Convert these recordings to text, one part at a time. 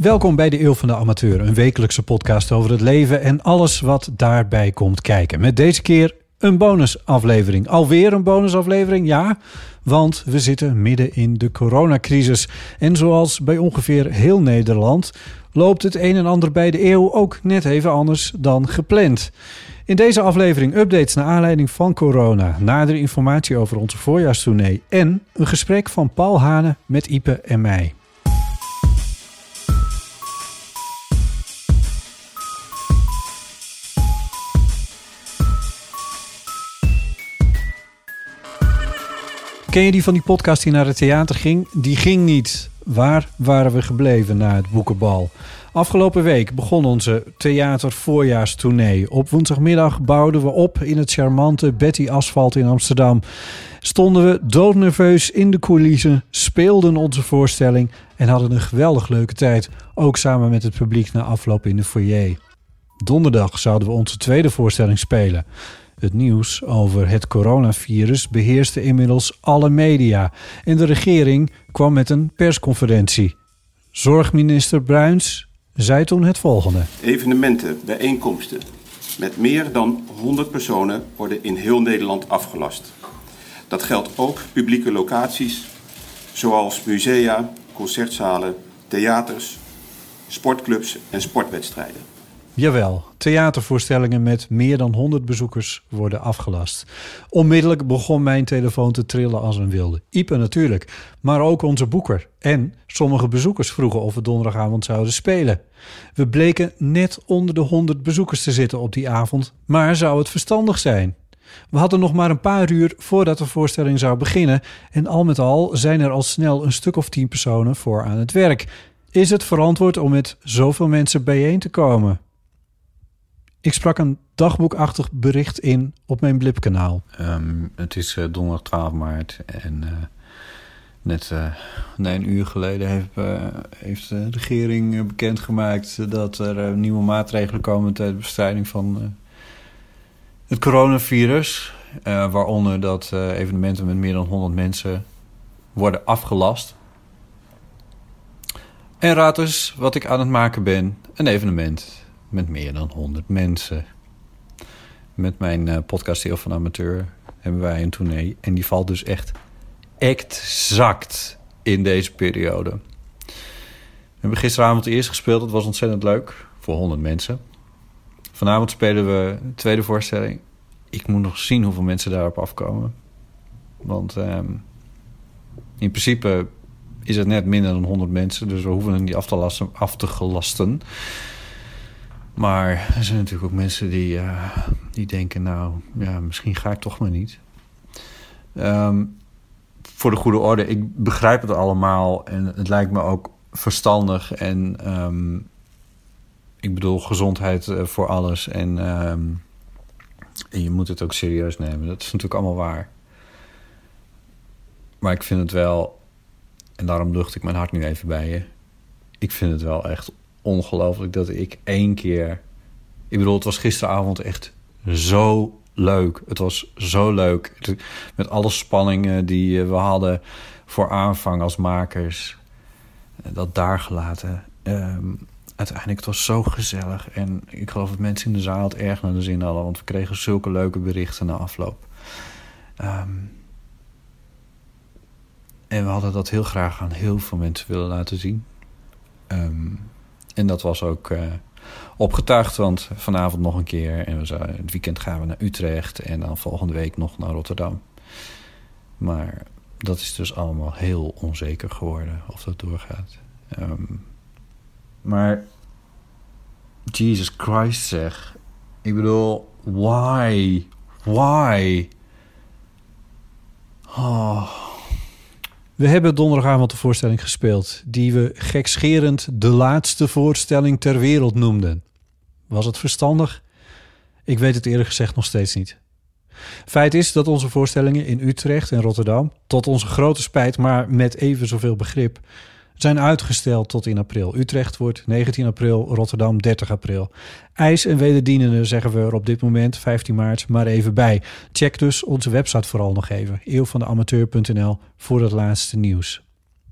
Welkom bij de Eeuw van de Amateur, een wekelijkse podcast over het leven en alles wat daarbij komt kijken. Met deze keer een bonusaflevering. Alweer een bonusaflevering, ja, want we zitten midden in de coronacrisis. En zoals bij ongeveer heel Nederland loopt het een en ander bij de eeuw ook net even anders dan gepland. In deze aflevering updates naar aanleiding van corona, nadere informatie over onze voorjaarstournee en een gesprek van Paul Hane met Ipe en mij. Ken je die van die podcast die naar het theater ging? Die ging niet. Waar waren we gebleven na het boekenbal? Afgelopen week begon onze theater-voorjaarstournee. Op woensdagmiddag bouwden we op in het charmante Betty Asphalt in Amsterdam. Stonden we doodnerveus in de coulissen, speelden onze voorstelling en hadden een geweldig leuke tijd. Ook samen met het publiek na afloop in de foyer. Donderdag zouden we onze tweede voorstelling spelen. Het nieuws over het coronavirus beheerste inmiddels alle media en de regering kwam met een persconferentie. Zorgminister Bruins zei toen het volgende. Evenementen, bijeenkomsten met meer dan 100 personen worden in heel Nederland afgelast. Dat geldt ook publieke locaties zoals musea, concertzalen, theaters, sportclubs en sportwedstrijden. Jawel, theatervoorstellingen met meer dan 100 bezoekers worden afgelast. Onmiddellijk begon mijn telefoon te trillen als een wilde. Ipe natuurlijk, maar ook onze boeker. En sommige bezoekers vroegen of we donderdagavond zouden spelen. We bleken net onder de 100 bezoekers te zitten op die avond, maar zou het verstandig zijn? We hadden nog maar een paar uur voordat de voorstelling zou beginnen en al met al zijn er al snel een stuk of tien personen voor aan het werk. Is het verantwoord om met zoveel mensen bijeen te komen? Ik sprak een dagboekachtig bericht in op mijn Blipkanaal. Ehm, het is eh, donderdag 12 maart en eh, net eh, nee, een uur geleden heeft, heeft de regering bekendgemaakt dat er nieuwe maatregelen komen ter bestrijding van het coronavirus. Waaronder dat evenementen met meer dan 100 mensen worden afgelast. En raad wat ik aan het maken ben. Een evenement met meer dan 100 mensen. Met mijn eh, podcast Heel van Amateur hebben wij een tournee. En die valt dus echt exact in deze periode. We hebben gisteravond eerst gespeeld. Dat was ontzettend leuk. Voor 100 mensen. Vanavond spelen we de tweede voorstelling. Ik moet nog zien hoeveel mensen daarop afkomen. Want ehm, in principe is het net minder dan 100 mensen. Dus we hoeven het niet af te, lasten, af te gelasten. Maar er zijn natuurlijk ook mensen die, eh, die denken... nou, ja, misschien ga ik toch maar niet. Ehm, voor de goede orde, ik begrijp het allemaal... en het lijkt me ook verstandig. En ehm, ik bedoel, gezondheid eh, voor alles. En, ehm, en je moet het ook serieus nemen. Dat is natuurlijk allemaal waar. Maar ik vind het wel... en daarom lucht ik mijn hart nu even bij je... ik vind het wel echt ongelooflijk dat ik één keer... Ik bedoel, het was gisteravond echt zo leuk. Het was zo leuk. Met alle spanningen die eh, we hadden voor aanvang als makers. Eh, Dat daar gelaten. Ehm, uiteindelijk, het was zo gezellig. En ik geloof dat mensen in de zaal het erg naar de zin hadden. Want we kregen zulke leuke berichten na afloop. Ehm, en we hadden dat heel graag aan heel veel mensen willen laten zien. Ehm, en dat was ook uh, opgetuigd, want vanavond nog een keer. En we zouden, het weekend gaan we naar Utrecht en dan volgende week nog naar Rotterdam. Maar dat is dus allemaal heel onzeker geworden of dat doorgaat. Um, maar Jesus Christ zeg. Ik bedoel, why? Why? Oh. We hebben donderdagavond de voorstelling gespeeld... die we gekscherend de laatste voorstelling ter wereld noemden. Was het verstandig? Ik weet het eerlijk gezegd nog steeds niet. Feit is dat onze voorstellingen in Utrecht en Rotterdam... tot onze grote spijt, maar met even zoveel begrip zijn uitgesteld tot in april. Utrecht wordt 19 april, Rotterdam 30 april. IJs en wederdienende zeggen we er op dit moment, 15 maart, maar even bij. Check dus onze website vooral nog even, eeuwvandeamateur.nl, voor het laatste nieuws.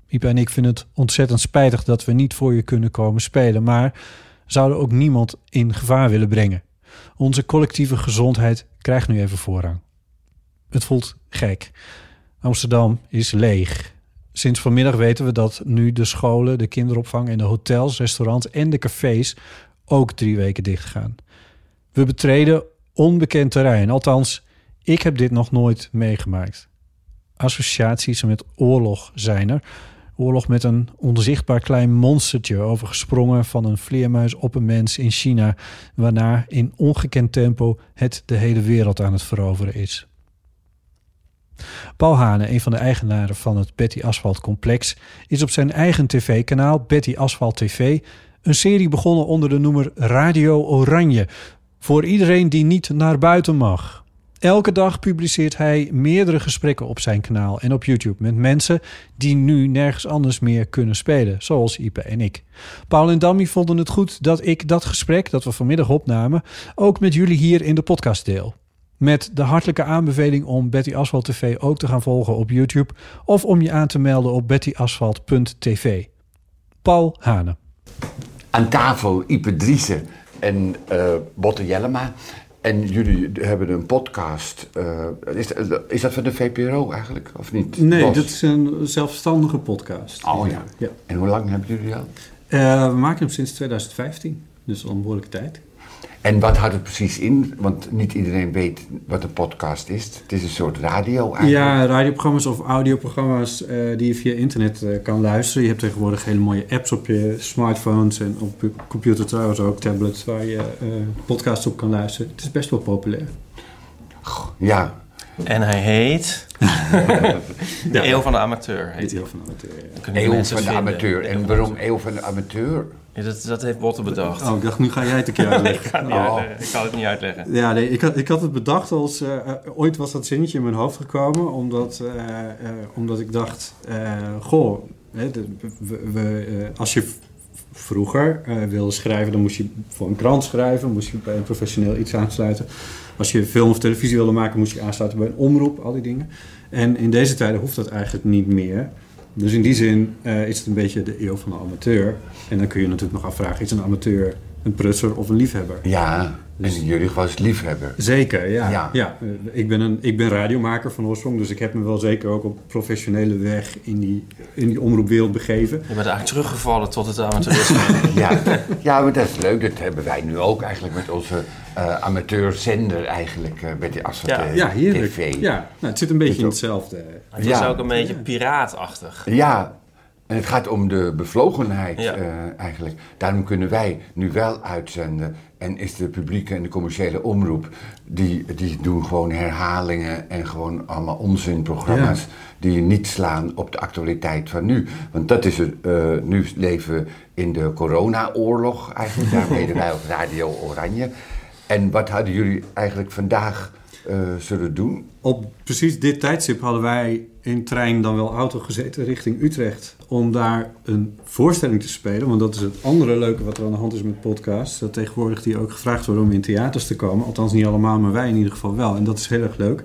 Ipa en ik vinden het ontzettend spijtig dat we niet voor je kunnen komen spelen, maar zouden ook niemand in gevaar willen brengen. Onze collectieve gezondheid krijgt nu even voorrang. Het voelt gek. Amsterdam is leeg. Sinds vanmiddag weten we dat nu de scholen, de kinderopvang en de hotels, restaurants en de cafés ook drie weken dicht gaan. We betreden onbekend terrein. Althans, ik heb dit nog nooit meegemaakt. Associaties met oorlog zijn er. Oorlog met een onzichtbaar klein monstertje overgesprongen van een vleermuis op een mens in China, waarna in ongekend tempo het de hele wereld aan het veroveren is. Paul Hane, een van de eigenaren van het Betty Asphalt complex, is op zijn eigen tv-kanaal Betty Asphalt TV een serie begonnen onder de noemer Radio Oranje. Voor iedereen die niet naar buiten mag. Elke dag publiceert hij meerdere gesprekken op zijn kanaal en op YouTube met mensen die nu nergens anders meer kunnen spelen, zoals Ipe en ik. Paul en Dammy vonden het goed dat ik dat gesprek dat we vanmiddag opnamen ook met jullie hier in de podcast deel. Met de hartelijke aanbeveling om Betty Asphalt TV ook te gaan volgen op YouTube of om je aan te melden op bettyasphalt.tv. Paul Hane. Aan tafel Ipe Driessen en uh, Botte Jellema. En jullie hebben een podcast. Uh, is, is, dat van de VPRO eigenlijk, of niet? Nee, dat is een zelfstandige podcast. Oh ja. ja. En hoe lang hebben jullie al? Uh, we maken hem sinds 2015, dus al een behoorlijke tijd. En wat houdt het precies in? Want niet iedereen weet wat een podcast is. Het is een soort radio eigenlijk. Ja, radioprogramma's of audioprogramma's uh, die je via internet uh, kan luisteren. Je hebt tegenwoordig hele mooie apps op je smartphones en op je computer trouwens ook, tablets, waar je uh, podcasts op kan luisteren. Het is best wel populair. Ja. En hij heet... de Eeuw van de Amateur. Heet Eeuw van de Amateur, ja. Eeuw van de Amateur. En waarom Eeuw van de Amateur? Ja, dat, dat heeft Botte bedacht. Oh, ik dacht, nu ga jij het een keer uitleggen. ik, ga het niet oh. uitleggen. ik kan het niet uitleggen. Ja, nee, ik, had, ik had het bedacht als... Uh, ooit was dat zinnetje in mijn hoofd gekomen... omdat, uh, uh, omdat ik dacht... goh, hè, de, we, we, als je vroeger wilde schrijven... dan moest je voor een krant schrijven... moest je bij een professioneel iets aansluiten. Als je film of televisie wilde maken... moest je aansluiten bij een omroep, al die dingen. En in deze tijden hoeft dat eigenlijk niet meer... Dus in die zin uh, is het een beetje de eeuw van de amateur. En dan kun je natuurlijk nog afvragen, is een amateur een prutser of een liefhebber? Ja, dus in jullie geval is liefhebber. Zeker, ja. ja. ja. ik, ben een, ik ben radiomaker van oorsprong, dus ik heb me wel zeker ook op professionele weg in die, in die omroepwereld begeven. Je bent eigenlijk teruggevallen tot het amateurisme. ja, ja, maar dat is leuk. Dat hebben wij nu ook eigenlijk met onze uh, amateurzender eigenlijk, uh, met die Asfalt ja. ja, heerlijk. TV. Ja, nou, het zit een beetje in hetzelfde. Het is ook een beetje piraatachtig. Ja, en het gaat om de bevlogenheid uh, eigenlijk. Daarom kunnen wij nu wel uitzenden. En is de publieke en de commerciële omroep, die, die doen gewoon herhalingen en gewoon allemaal onzinprogramma's. Ja. Die niet slaan op de actualiteit van nu. Want dat is het, uh, nu leven we in de corona-oorlog eigenlijk. Daarom heten wij ook Radio Oranje. En wat hadden jullie eigenlijk vandaag zullen doen? Op precies dit tijdstip hadden wij in trein dan wel auto gezeten richting Utrecht. Om daar een voorstelling te spelen. Want dat is het andere leuke wat er aan de hand is met podcasts. Dat tegenwoordig die ook gevraagd worden om in theaters te komen. Althans niet allemaal, maar wij in ieder geval wel. En dat is heel erg leuk.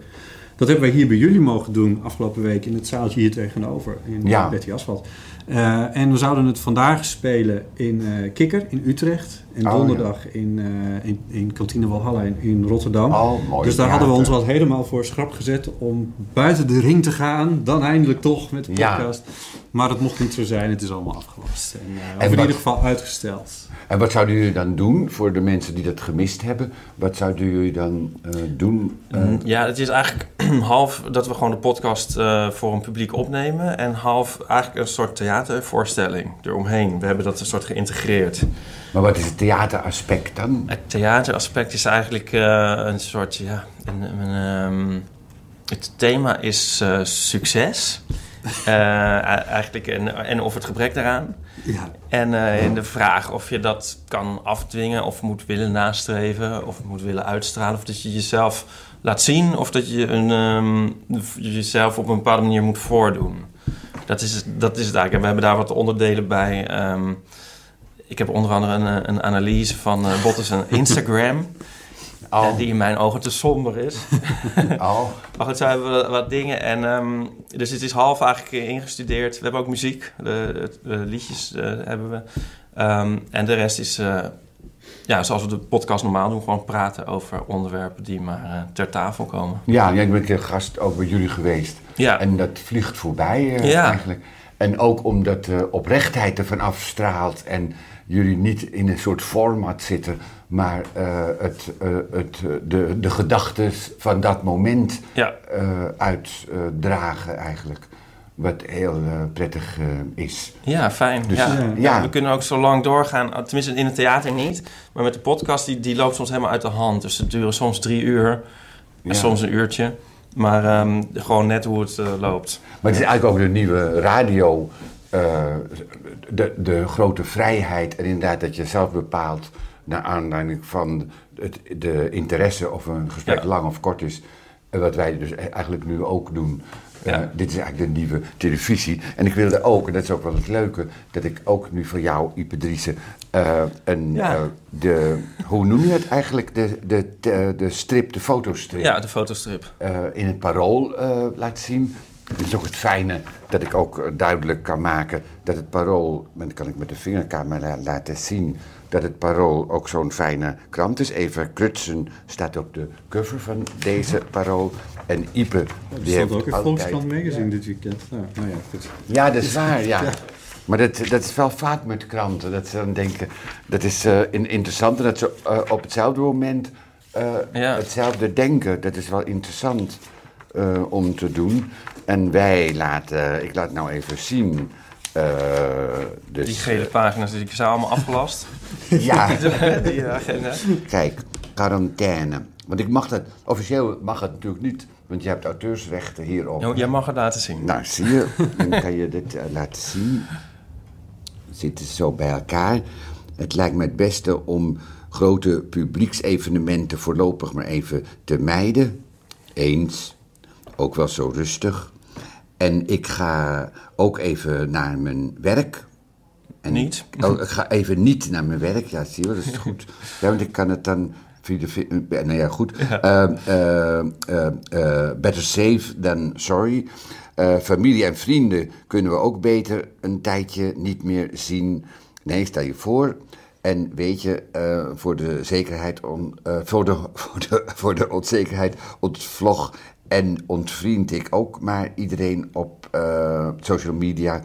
Dat hebben wij hier bij jullie mogen doen afgelopen week in het zaaltje hier tegenover in Ja. Betty Asphalt. Eh, en we zouden het vandaag spelen in eh, Kikker in Utrecht. En Oh, donderdag in, eh, in, in Kantine Walhalla in, in Rotterdam. Oh, mooi. dus daar hadden we ons wat helemaal voor schrap gezet om buiten de ring te gaan. Dan eindelijk toch met de Ja. podcast. Maar dat mocht niet zo zijn. Het is allemaal afgelast. En, eh, in ieder geval uitgesteld. En wat zouden jullie dan doen voor de mensen die dat gemist hebben? Wat zouden jullie dan eh, doen? Mm, Ja, het is eigenlijk half dat we gewoon de podcast eh, voor een publiek opnemen. En half eigenlijk een soort theatervoorstelling eromheen. We hebben dat een soort geïntegreerd. maar wat is het theateraspect dan? Het theateraspect is eigenlijk eh, een soort, ja... Een, een, ehm, het thema is eh, succes. Eh, eigenlijk en, en of het gebrek daaraan. Ja. En in de vraag of je dat kan afdwingen of moet willen nastreven of moet willen uitstralen. Of dat je jezelf laat zien of dat je een, ehm, jezelf op een bepaalde manier moet voordoen. Dat is, het- dat is het eigenlijk. En we hebben daar wat onderdelen bij. Ehm, ik heb onder andere een, een analyse van uh, Bottas en Instagram. Oh. eh, die in mijn ogen te somber is. Oh, Maar goed, zo hebben we wat dingen. En, ehm, dus het is half eigenlijk ingestudeerd. We hebben ook muziek. De, de liedjes eh, hebben we. Ehm, en de rest is, eh, ja, zoals we de podcast normaal doen, gewoon praten over onderwerpen die maar eh, ter tafel komen. ja, ik ben een keer gast ook bij jullie geweest. Ja, En dat vliegt voorbij eh, Ja. eigenlijk. En ook omdat de oprechtheid ervan afstraalt en jullie niet in een soort format zitten, maar eh, het, eh, het, eh, de, de gedachten van dat moment ja. eh, uitdragen eigenlijk. Wat heel prettig eh, is. ja fijn. Dus, ja. ja. Ja. We kunnen ook zo lang doorgaan, tenminste in het theater niet. Maar met de podcast, die, die loopt soms helemaal uit de hand. Dus het duren soms drie uur en Ja. soms een uurtje. Maar ehm, gewoon net hoe het eh, loopt. Maar het is eigenlijk ook de nieuwe radio, eh, de, de grote vrijheid en inderdaad dat je zelf bepaalt naar aanleiding van het, de interesse of een gesprek Ja. lang of kort is. Wat wij dus eigenlijk nu ook doen. Eh, dit is eigenlijk de nieuwe televisie. En ik wilde ook, en dat is ook wel het leuke, dat ik ook nu voor jou, Ipe Driessen, eh, een, Ja. de, hoe noem je het eigenlijk, de, de, de, de strip, de fotostrip Ja, de fotostrip. in het parool laat zien. Het is ook het fijne dat ik ook eh, duidelijk kan maken dat het parool, en dat kan ik met de vingercamera laten zien, dat het parool ook zo'n fijne krant is. Eva Krutsen staat op de cover van deze parool. En Ipe, Die die heeft ook in altijd... Volkskrant Magazine dit weekend. Nou, nou ja, goed. Ja, dat is waar, ja. Maar dat, dat is wel vaak met kranten. Dat ze dan denken, dat is eh, in- interessant. En dat ze eh, op hetzelfde moment eh, Ja. hetzelfde denken. Dat is wel interessant eh, om te doen. En wij laten, ik laat nou even zien. eh, dus, Die gele pagina's, die zijn allemaal afgelast. Ja, die agenda. kijk, quarantaine. Want ik mag dat, officieel mag het natuurlijk niet. Want je hebt auteursrechten hierop. Jij mag het laten zien. Nou, zie je, dan kan je dit eh, laten zien. Zitten ze zo bij elkaar. Het lijkt me het beste om grote publieksevenementen voorlopig maar even te mijden. Eens. Ook wel zo rustig. En ik ga ook even naar mijn werk. En Niet? Oh, ik ga even niet naar mijn werk. Ja, zie je, wel, dat is goed. Ja, want ik kan het dan eh, Nou ja, goed. Eh, eh, eh, eh, better safe than sorry. Familie en vrienden kunnen we ook beter een tijdje niet meer zien. Nee, stel je voor. En weet je, voor de zekerheid, on, voor, de, voor, de, voor de onzekerheid ontvlog en ontvriend ik ook maar iedereen op eh, social media.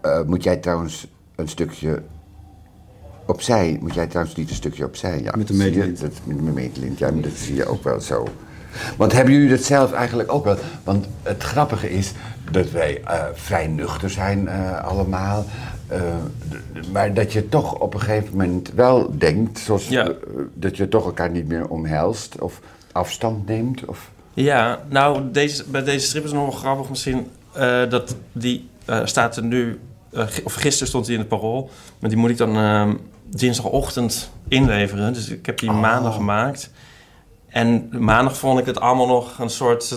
Eh, moet jij trouwens een stukje opzij? Moet jij trouwens niet een stukje opzij? Ja, Met de. Dat, met de meetlint, ja, dat zie je ook wel zo. Want hebben jullie dat zelf eigenlijk ook wel? Want het grappige is dat wij eh, vrij nuchter zijn eh, allemaal. eh, maar dat je toch op een gegeven moment wel denkt... Zoals, Ja. dat je toch elkaar niet meer omhelst of afstand neemt. Of... Ja, nou, deze, bij deze strip is het nog wel grappig misschien. eh, dat die eh, staat er nu, eh, of gisteren stond hij in het parool. Maar die moet ik dan eh, dinsdagochtend inleveren. Dus ik heb die Oh. maandag gemaakt. En maandag vond ik het allemaal nog een soort...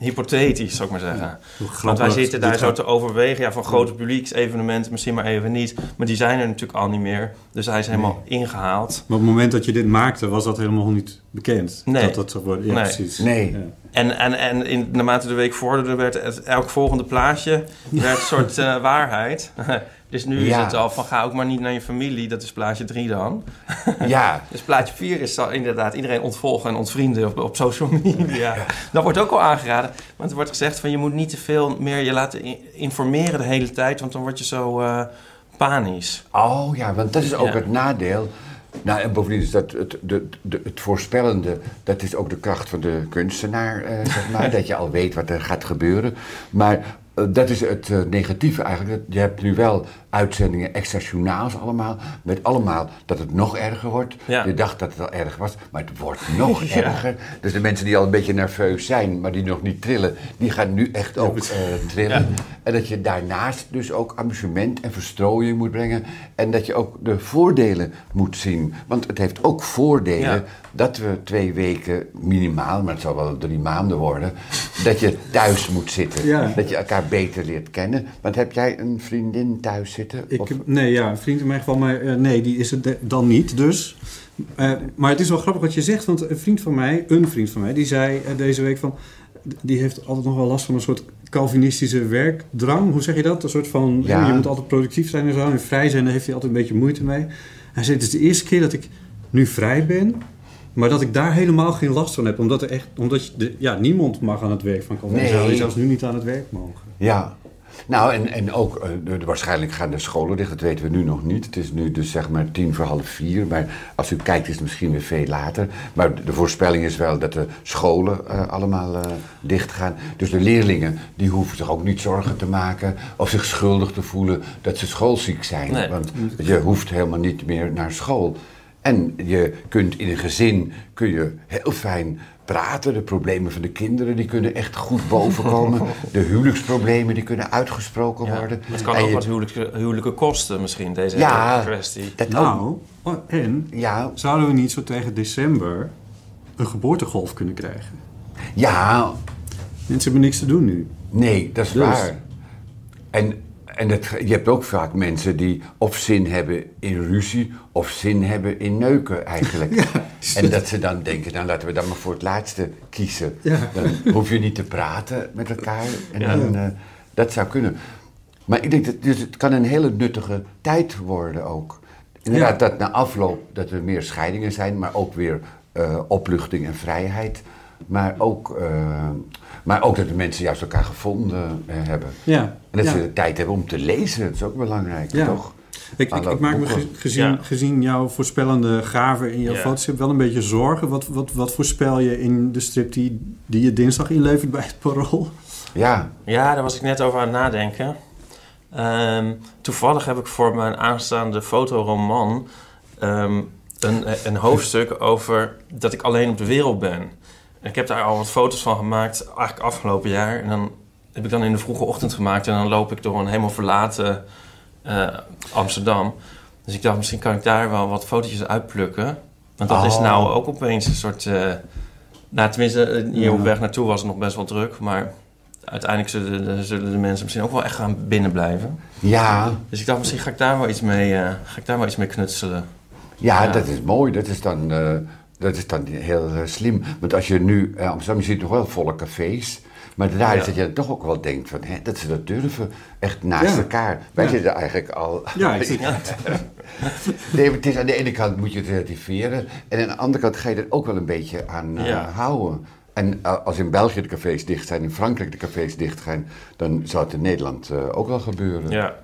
hypothetisch, zou ik maar zeggen. Want wij zitten daar zo gaat- te overwegen. Ja, van grote publieksevenementen misschien maar even niet. Maar die zijn er natuurlijk al niet meer. Dus hij is helemaal ingehaald. Maar op het moment dat je dit maakte, was dat helemaal niet bekend. Nee. Dat dat zou worden. Ja, Nee. precies. Nee. Ja. En, en, en in, naarmate de week vorderde, werd het, elk volgende plaatje werd een soort eh, waarheid. dus nu is Ja. het al van ga ook maar niet naar je familie. Dat is plaatje 3 dan. Ja, Dus plaatje 4 is al inderdaad iedereen ontvolgen en ontvrienden op, op social media. Dat wordt ook al aangeraden. Want er wordt gezegd van je moet niet te veel meer je laten informeren de hele tijd. Want dan word je zo eh, panisch. Oh ja, want dat is ook Ja. het nadeel. Nou, en bovendien is dat het, de, de, het voorspellende, dat is ook de kracht van de kunstenaar, eh, zeg maar. dat je al weet wat er gaat gebeuren. Maar dat is het eh, negatieve eigenlijk. Je hebt nu wel uitzendingen extra journaals allemaal, met allemaal dat het nog erger wordt. Ja. Je dacht dat het al erg was, maar het wordt nog erger. Dus de mensen die al een beetje nerveus zijn, maar die nog niet trillen, die gaan nu echt ook eh, trillen. En dat je daarnaast dus ook amusement en verstrooiing moet brengen. En dat je ook de voordelen moet zien. Want het heeft ook voordelen. Dat we twee weken minimaal, maar het zal wel drie maanden worden, dat je thuis moet zitten. Ja. Dat je elkaar beter leert kennen. Want heb jij een vriendin thuis zitten? Ik, nee, ja, een vriend in mijn geval, maar eh, nee, die is het dan niet, dus. Eh, maar het is wel grappig wat je zegt, want een vriend van mij, een vriend van mij, die zei eh, deze week van... Die heeft altijd nog wel last van een soort Calvinistische werkdrang. Hoe zeg je dat? Een soort van, Ja. je moet altijd productief zijn en zo. En vrij zijn, daar heeft hij altijd een beetje moeite mee. Hij zei, het is de eerste keer dat ik nu vrij ben... Maar dat ik daar helemaal geen last van heb. Omdat, er echt, omdat je de, ja, niemand mag aan het werk van Calvin. Nee. Zou je zelfs nu niet aan het werk mogen. Ja. Nou, en, en ook, eh, de, waarschijnlijk gaan de scholen dicht, dat weten we nu nog niet. Het is nu dus zeg maar tien voor half vier, maar als u kijkt is het misschien weer veel later. Maar de, de voorspelling is wel dat de scholen eh, allemaal eh, dicht gaan. Dus de leerlingen, die hoeven zich ook niet zorgen te maken of zich schuldig te voelen dat ze schoolziek zijn. Nee. Want je hoeft helemaal niet meer naar school. En je kunt in een gezin, kun je heel fijn praten. De problemen van de kinderen, die kunnen echt goed bovenkomen. De huwelijksproblemen, die kunnen uitgesproken Ja, worden. het kan En ook je- wat huwelijke, huwelijke kosten misschien, deze Ja. hele kwestie. Dat Nou, oh, en ja, zouden we niet zo tegen december een geboortegolf kunnen krijgen? ja, Mensen hebben niks te doen nu. nee, dat is Dus. waar. En, en dat, je hebt ook vaak mensen die of zin hebben in ruzie... of zin hebben in neuken eigenlijk. En dat ze dan denken, nou laten we dan maar voor het laatste kiezen. Ja. Dan hoef je niet te praten met elkaar. En Ja. dan, eh, dat zou kunnen. Maar ik denk dat dus het kan een hele nuttige tijd worden ook. Inderdaad, Ja. dat na afloop dat er meer scheidingen zijn, maar ook weer eh, opluchting en vrijheid. Maar ook, eh, maar ook dat de mensen juist elkaar gevonden eh, hebben. Ja. En dat ja. ze de tijd hebben om te lezen, dat is ook belangrijk, Ja. toch? Ik, ik, ik maak me gezien, Ja. gezien jouw voorspellende gaven in jouw Ja. foto's wel een beetje zorgen. Wat, wat, wat voorspel je in de strip die, die je dinsdag inlevert bij het Parool? Ja, Ja, daar was ik net over aan het nadenken. Ehm, toevallig heb ik voor mijn aanstaande fotoroman ehm, een, een hoofdstuk over dat ik alleen op de wereld ben. Ik heb daar al wat foto's van gemaakt, eigenlijk afgelopen jaar. En dan heb ik dan in de vroege ochtend gemaakt en dan loop ik door een helemaal verlaten eh, Amsterdam. Dus ik dacht, misschien kan ik daar wel wat fotootjes uitplukken. Want dat is Oh. nou ook opeens een soort... eh nou, tenminste, eh, hier op weg naartoe was het nog best wel druk. Maar uiteindelijk zullen de, zullen de mensen misschien ook wel echt gaan binnenblijven. ja, Dus ik dacht, misschien ga ik daar wel iets mee, ga ik daar wel iets mee knutselen. ja, Ja. dat is mooi. Dat is dan, dat is dan heel eh, slim. Want als je nu, eh, Amsterdam, je ziet nog wel volle cafés. Maar daar Ja. is dat je toch ook wel denkt van, hè, dat ze dat durven. Echt naast Ja. elkaar. Wij Ja. zitten eigenlijk al... Ja, ik zie Nee, het is aan de ene kant moet je het relativeren. En aan de andere kant ga je er ook wel een beetje aan eh, houden. En eh, als in België de cafés dicht zijn, in Frankrijk de cafés dicht zijn, dan zou het in Nederland ook wel gebeuren. Ja,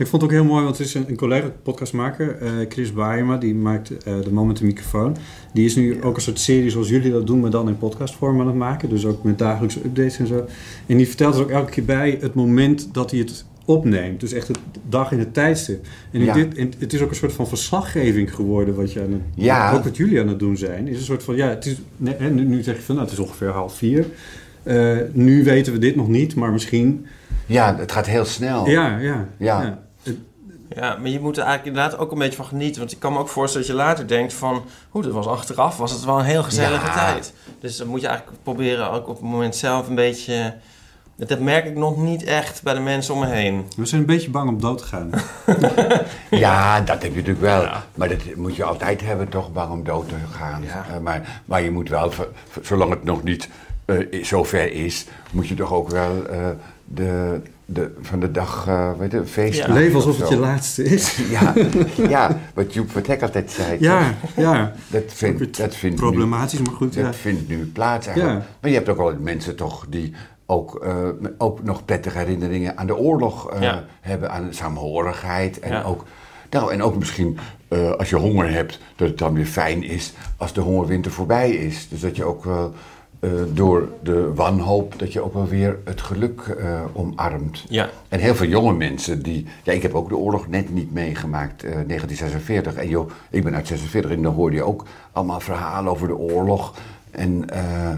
Ik vond het ook heel mooi, want er is een, een collega podcastmaker, eh, Chris Baayema, die maakt eh, De Man met de Microfoon. Die is nu ook een soort serie zoals jullie dat doen, maar dan in podcastvorm aan het maken. Dus ook met dagelijkse updates en zo. En die vertelt er ook elke keer bij het moment dat hij het opneemt. Dus echt het dag in het tijdstip. En Ja. dit, in- het is ook een soort van verslaggeving geworden wat je aan het, Ja. ook wat jullie aan het doen zijn. Is een soort van, ja, het is, nee, nu, nu zeg je van, nou, het is ongeveer half vier. Eh, nu weten we dit nog niet, maar misschien... Ja, het gaat heel snel. Ja, ja. Ja. Het- ja, maar je moet er eigenlijk inderdaad ook een beetje van genieten. Want ik kan me ook voorstellen dat je later denkt van... Oeh, dat was achteraf, was het wel een heel gezellige Ja. tijd. Dus dan moet je eigenlijk proberen ook op het moment zelf een beetje... Dat merk ik nog niet echt bij de mensen om me heen. We zijn een beetje bang om dood te gaan. Ja, dat heb je natuurlijk wel. Maar dat moet je altijd hebben, toch, bang om dood te gaan. Eh, maar, maar je moet wel, zolang het nog niet eh, zover is, moet je toch ook wel eh, de, de, van de dag, eh weet je, feest Ja. Leven alsof of het je laatste is. Ja, ja wat Joep Vertek altijd zei. Ja, toch? ja. Dat vindt, dat vindt Problematisch, nu, maar goed, Dat ja. vindt nu plaats eigenlijk. Ja. Maar je hebt ook wel mensen toch die ook, eh, ook nog prettige herinneringen aan de oorlog eh, Ja. hebben, aan saamhorigheid. En, Ja. ook, nou, en ook misschien eh, als je honger hebt, dat het dan weer fijn is als de hongerwinter voorbij is. Dus dat je ook wel eh, door de wanhoop, dat je ook wel weer het geluk eh, omarmt. Ja. En heel veel jonge mensen die... Ja, ik heb ook de oorlog net niet meegemaakt, eh 1946. En joh, ik ben uit 46 en dan hoorde je ook allemaal verhalen over de oorlog. En, eh,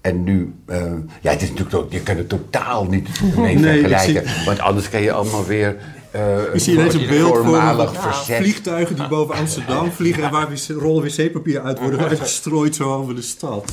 en nu... eh, ja, het is natuurlijk ook, je kan het totaal niet mee Nee, vergelijken. zie- Want anders kan je allemaal weer... eh Ik zie ineens een beeld voor verzet. Vliegtuigen die boven Amsterdam vliegen en waar wc rollen wc-papier uit worden uitgestrooid zo over de stad.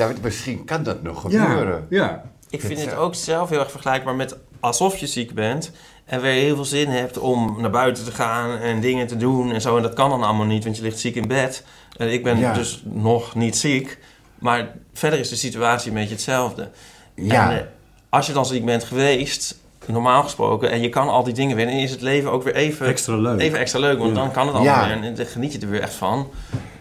Ja, misschien kan dat nog Ja, gebeuren. ja. Ik vind het ook zelf heel erg vergelijkbaar met alsof je ziek bent en weer heel veel zin hebt om naar buiten te gaan en dingen te doen en zo. En dat kan dan allemaal niet, want je ligt ziek in bed. En ik ben Ja. dus nog niet ziek. Maar verder is de situatie een beetje hetzelfde. Ja. En, eh, als je dan ziek bent geweest, normaal gesproken, en je kan al die dingen weer, dan is het leven ook weer even Extra leuk. Even extra leuk, want Ja. dan kan het allemaal Ja. weer en dan geniet je er weer echt van.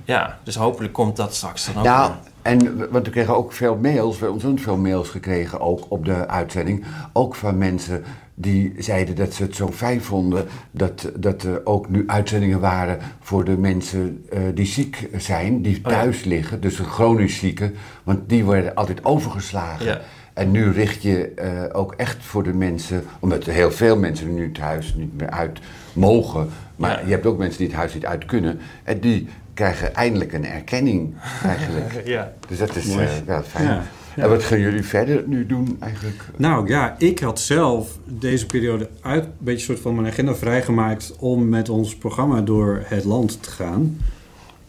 Ja, dus hopelijk komt dat straks dan ook Nou. En want we kregen ook veel mails, we hebben ontzettend veel mails gekregen ook op de uitzending. Ook van mensen die zeiden dat ze het zo fijn vonden dat, dat er ook nu uitzendingen waren voor de mensen eh, die ziek zijn, die Oh thuis liggen, dus de chronisch zieken, want die worden altijd overgeslagen. Ja. En nu richt je eh, ook echt voor de mensen, omdat er heel veel mensen nu thuis niet meer uit mogen. Maar Ja. je hebt ook mensen die het huis niet uit kunnen. En die krijgen eindelijk een erkenning eigenlijk. Ja. Dus dat is eh, wel fijn. Ja. Ja. En wat gaan jullie verder nu doen eigenlijk? Nou ja, ik had zelf deze periode uit een beetje soort van mijn agenda vrijgemaakt om met ons programma door het land te gaan.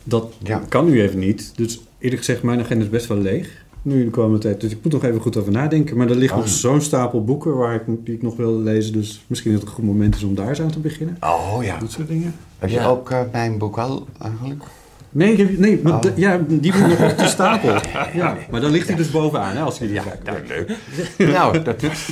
Dat Ja. kan nu even niet. Dus eerlijk gezegd, mijn agenda is best wel leeg nu de komende tijd. Dus ik moet nog even goed over nadenken. Maar er ligt Oh. nog zo'n stapel boeken waar ik, die ik nog wil lezen. Dus misschien dat het een goed moment is om daar eens aan te beginnen. Oh ja. Dat soort dingen. Heb je Ja. ook eh, mijn boek al eigenlijk? Nee, ik heb, nee maar Oh. ja, die moet nog op de stapel. Ja, maar dan ligt hij dus bovenaan, hè, als jullie Ja, kijken. nou, leuk. nou, dat is,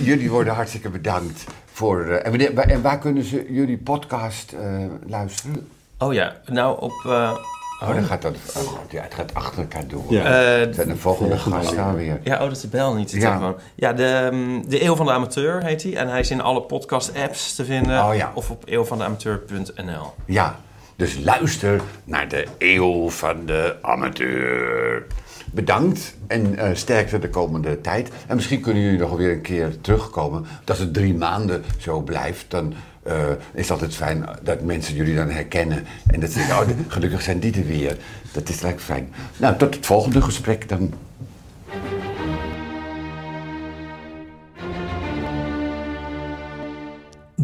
jullie worden hartstikke bedankt voor. eh, en, wanneer, waar, en waar kunnen ze jullie podcast eh, luisteren? Oh ja, nou op... eh, Oh, dan gaat dat. Oh, God, ja, het gaat achter elkaar door. Ja. eh, zijn de volgende gasten gaan weer. Ja, oh, dat is de bel niet. De Ja. telefoon. Ja, de, mm, de Eeuw van de Amateur heet hij. En hij is in alle podcast-apps te vinden. Oh, ja. Of op eeuwvandeamateur.nl. Ja, dus luister naar de eeuw van de amateur. Bedankt en eh, sterkte de komende tijd. En misschien kunnen jullie nog weer een keer terugkomen. Als het drie maanden zo blijft, dan eh, is het altijd fijn dat mensen jullie dan herkennen. En dat ze denken, oh, gelukkig zijn die er weer. Dat is eigenlijk fijn. Nou, tot het volgende gesprek dan.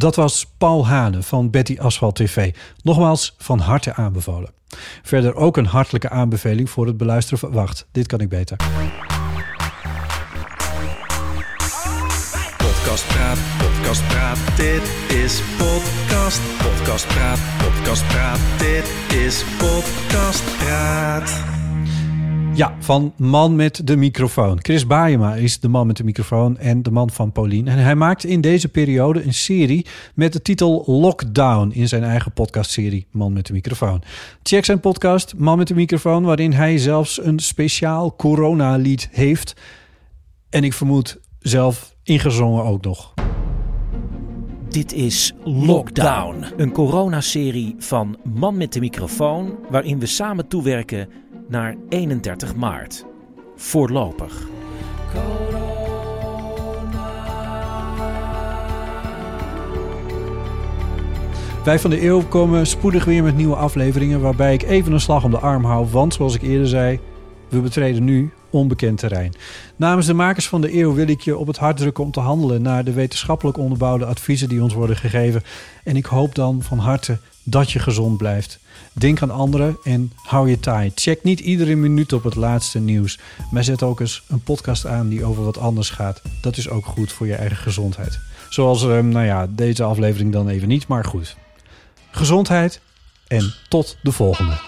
Dat was Paul Hane van Betty Asphalt TV. Nogmaals van harte aanbevolen. Verder ook een hartelijke aanbeveling voor het beluisteren van... Wacht, dit kan ik beter. Podcast Praat, Podcast Praat, dit is Podcast. Podcast Praat, Podcast Praat, dit is Podcast Praat. Ja, van Man met de microfoon. Chris Baayema is de man met de microfoon en de man van Paulien. En hij maakt in deze periode een serie met de titel Lockdown in zijn eigen podcastserie Man met de microfoon. Check zijn podcast Man met de microfoon, waarin hij zelfs een speciaal coronalied heeft. En ik vermoed zelf ingezongen ook nog. Dit is Lockdown, een coronaserie van Man met de microfoon, waarin we samen toewerken naar 31 maart. Voorlopig. Wij van de Eeuw komen spoedig weer met nieuwe afleveringen... waarbij ik even een slag om de arm hou. Want, zoals ik eerder zei, we betreden nu onbekend terrein. Namens de makers van de Eeuw wil ik je op het hart drukken... om te handelen naar de wetenschappelijk onderbouwde adviezen die ons worden gegeven. En ik hoop dan van harte dat je gezond blijft. Denk aan anderen en hou je taai. Check niet iedere minuut op het laatste nieuws. Maar zet ook eens een podcast aan die over wat anders gaat. Dat is ook goed voor je eigen gezondheid. Zoals, ehm, nou ja, deze aflevering dan even niet, maar goed. Gezondheid en tot de volgende.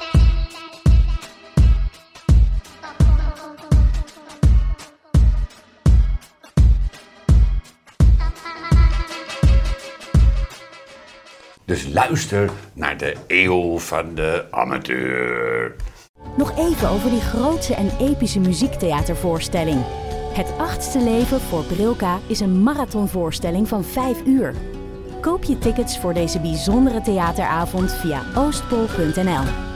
Dus luister naar de eeuw van de amateur. Nog even over die grootse en epische muziektheatervoorstelling. Het achtste leven voor Brilka is een marathonvoorstelling van 5 uur. Koop je tickets voor deze bijzondere theateravond via oostpol.nl.